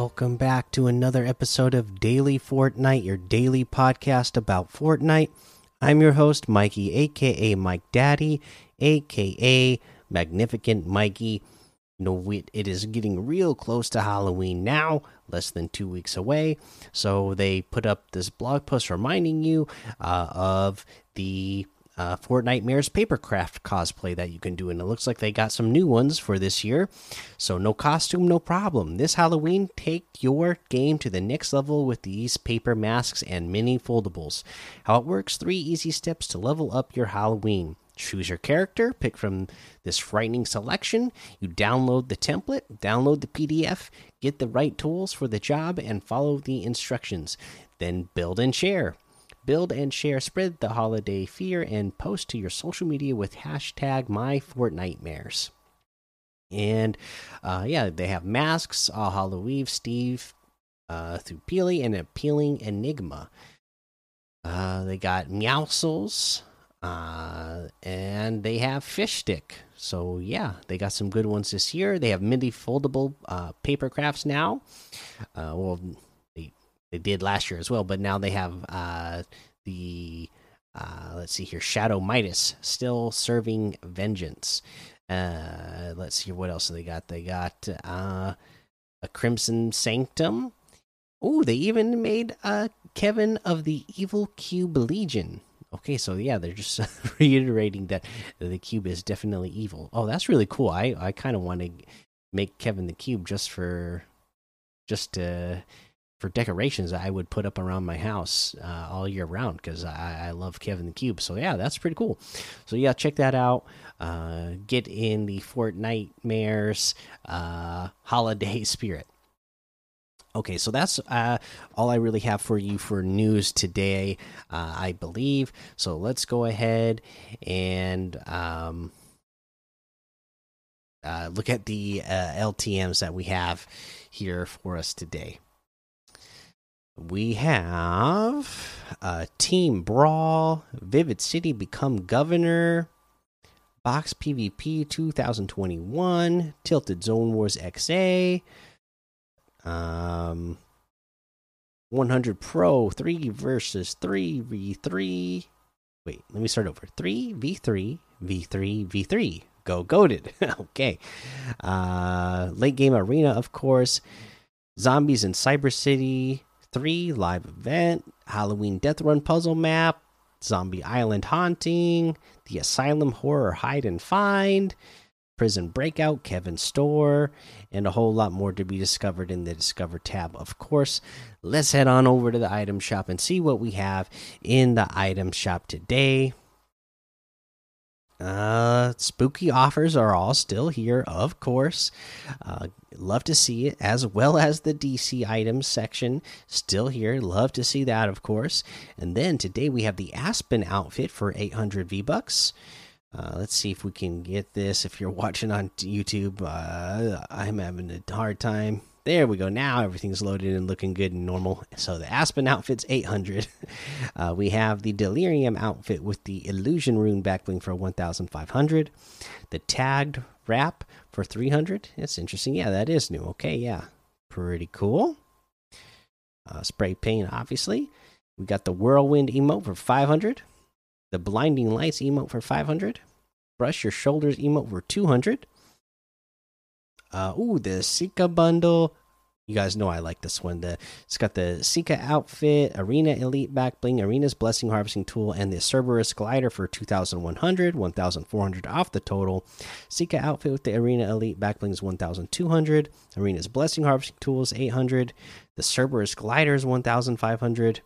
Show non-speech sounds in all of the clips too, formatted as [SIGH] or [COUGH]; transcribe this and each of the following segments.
welcome back to another episode of Daily Fortnite, your daily podcast about Fortnite. I'm your host, Mikey, aka Mike Daddy, aka Magnificent Mikey. You it, it is getting real close to Halloween now, less than two weeks away. So they put up this blog post reminding you uh, of the uh, Fortnitemares Papercraft cosplay that you can do, and it looks like they got some new ones for this year. So no costume, no problem. This Halloween, take your game to the next level with these paper masks and mini foldables. How it works: three easy steps to level up your Halloween. Choose your character, pick from this frightening selection. You download the template, download the PDF, get the right tools for the job, and follow the instructions. Then build and share. Build and share, spread the holiday fear, and post to your social media with hashtag MyFortnitemares. And uh, yeah, they have masks, All Hollow Eve, Steve, uh, through Peely, and Appealing Enigma. Uh, they got Meowscles, uh, and they have Fish Stick. So yeah, they got some good ones this year. They have mini foldable uh, paper crafts now. Uh, well, they did last year as well, but now they have uh, the uh, let's see here, Shadow Midas still serving vengeance. Uh, let's see what else they got. They got uh, a Crimson Sanctum. Oh, they even made uh, Kevin of the Evil Cube Legion. Okay, so yeah, they're just [LAUGHS] reiterating that the cube is definitely evil. Oh, that's really cool. I I kind of want to make Kevin the cube just for just to for decorations I would put up around my house uh, all year round because I, I, love Kevin the Cube. So yeah, that's pretty cool. So yeah, check that out. Uh, get in the Fortnitemares uh, holiday [LAUGHS] spirit. Okay, so that's uh, all I really have for you for news today, uh, I believe. So let's go ahead and um, uh, look at the LTMs that we have here for us today we have uh, Team Brawl, Vivid City Become Governor, Box PvP 2021, Tilted Zone Wars XA, um, 100 Pro 3 versus 3 v3. Wait, let me start over. 3 v3, v3, v3. Go goaded. [LAUGHS] okay. Uh, late game arena, of course. Zombies in Cyber City, 3 live event, Halloween Death Run puzzle map, Zombie Island haunting, the Asylum horror hide and find, Prison Breakout, Kevin Store, and a whole lot more to be discovered in the Discover tab, of course. Let's head on over to the item shop and see what we have in the item shop today. Uh, spooky offers are all still here, of course. Uh, love to see it, as well as the DC items section still here. Love to see that, of course. And then today we have the Aspen outfit for 800 V bucks. Uh, let's see if we can get this. If you're watching on YouTube, uh, I'm having a hard time there we go. Now everything's loaded and looking good and normal. So the Aspen outfit's 800. [LAUGHS] Uh, we have the Delirium outfit with the Illusion Rune backbling for 1,500. The Tagged Wrap for 300. It's interesting. Yeah, that is new. Okay, yeah. Pretty cool. Uh, spray paint, obviously. We got the Whirlwind emote for 500. The Blinding Lights emote for 500. Brush Your Shoulders emote for 200. Uh, ooh, the Sika bundle. You guys know I like this one. The it's got the Sika outfit, Arena Elite back bling, Arena's Blessing Harvesting Tool, and the Cerberus glider for 2,100, 1,400 off the total. Sika outfit with the Arena Elite back bling is 1,200. Arena's Blessing Harvesting Tool is 800. The Cerberus glider is 1,500.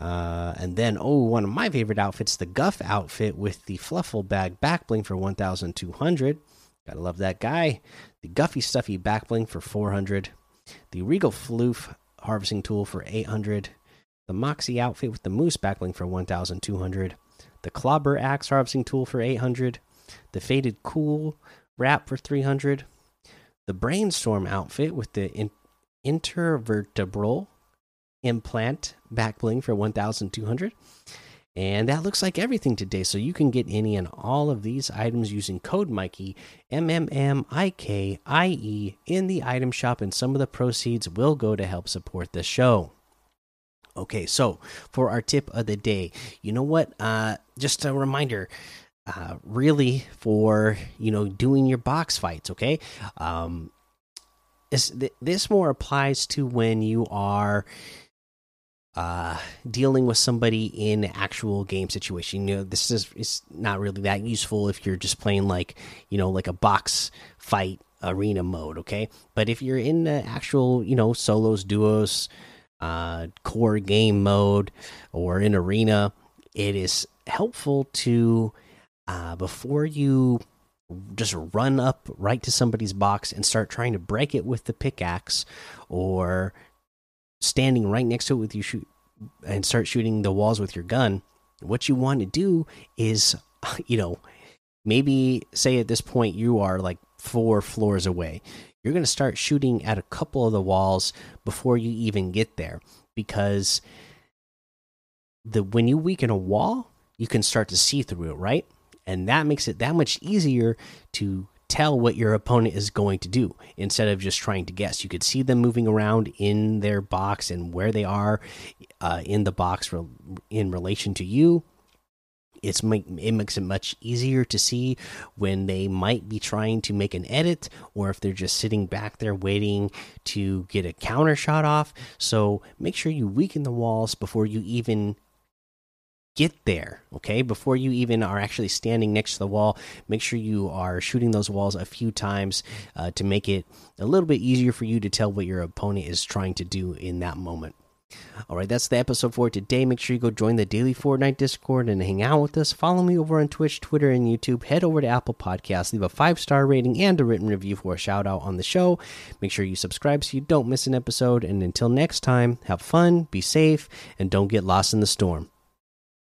Uh, and then, oh, one of my favorite outfits, the Guff outfit with the Fluffle bag back bling for 1,200. Gotta love that guy. The Guffy Stuffy back bling for 400. The Regal Floof harvesting tool for 800. The Moxie outfit with the Moose backbling for 1,200. The Clobber Axe harvesting tool for 800. The Faded Cool wrap for 300. The Brainstorm outfit with the in intervertebral implant backbling for 1,200 And that looks like everything today. So you can get any and all of these items using code Mikey, M M M I K I E, in the item shop, and some of the proceeds will go to help support the show. Okay, so for our tip of the day, you know what? Uh, just a reminder, uh, really for you know doing your box fights. Okay, um, this this more applies to when you are uh dealing with somebody in actual game situation. You know this is it's not really that useful if you're just playing like you know like a box fight arena mode okay? But if you're in the actual you know solos duos uh core game mode or in arena it is helpful to uh before you just run up right to somebody's box and start trying to break it with the pickaxe or standing right next to it with you shoot and start shooting the walls with your gun what you want to do is [LAUGHS] you know maybe say at this point you are like four floors away. You're going to start shooting at a couple of the walls before you even get there because the when you weaken a wall you can start to see through it right? And that makes it that much easier to tell what your opponent is going to do instead of just trying to guess. You could see them moving around in their box and where they are uh, in the box in relation to you. It's make, it makes it much easier to see when they might be trying to make an edit or if they're just sitting back there waiting to get a counter shot off. So make sure you weaken the walls before you even get there okay? Before you even are actually standing next to the wall make sure you are shooting those walls a few times uh, to make it a little bit easier for you to tell what your opponent is trying to do in that moment. All right that's the episode for today. Make sure you go join the daily fortnite discord and hang out with us. Follow me over on twitch twitter and youtube. Head over to apple podcasts. Leave a five star rating and a written review for a shout out on the show. Make sure you subscribe so you don't miss an episode. And until next time have fun be safe and don't get lost in the storm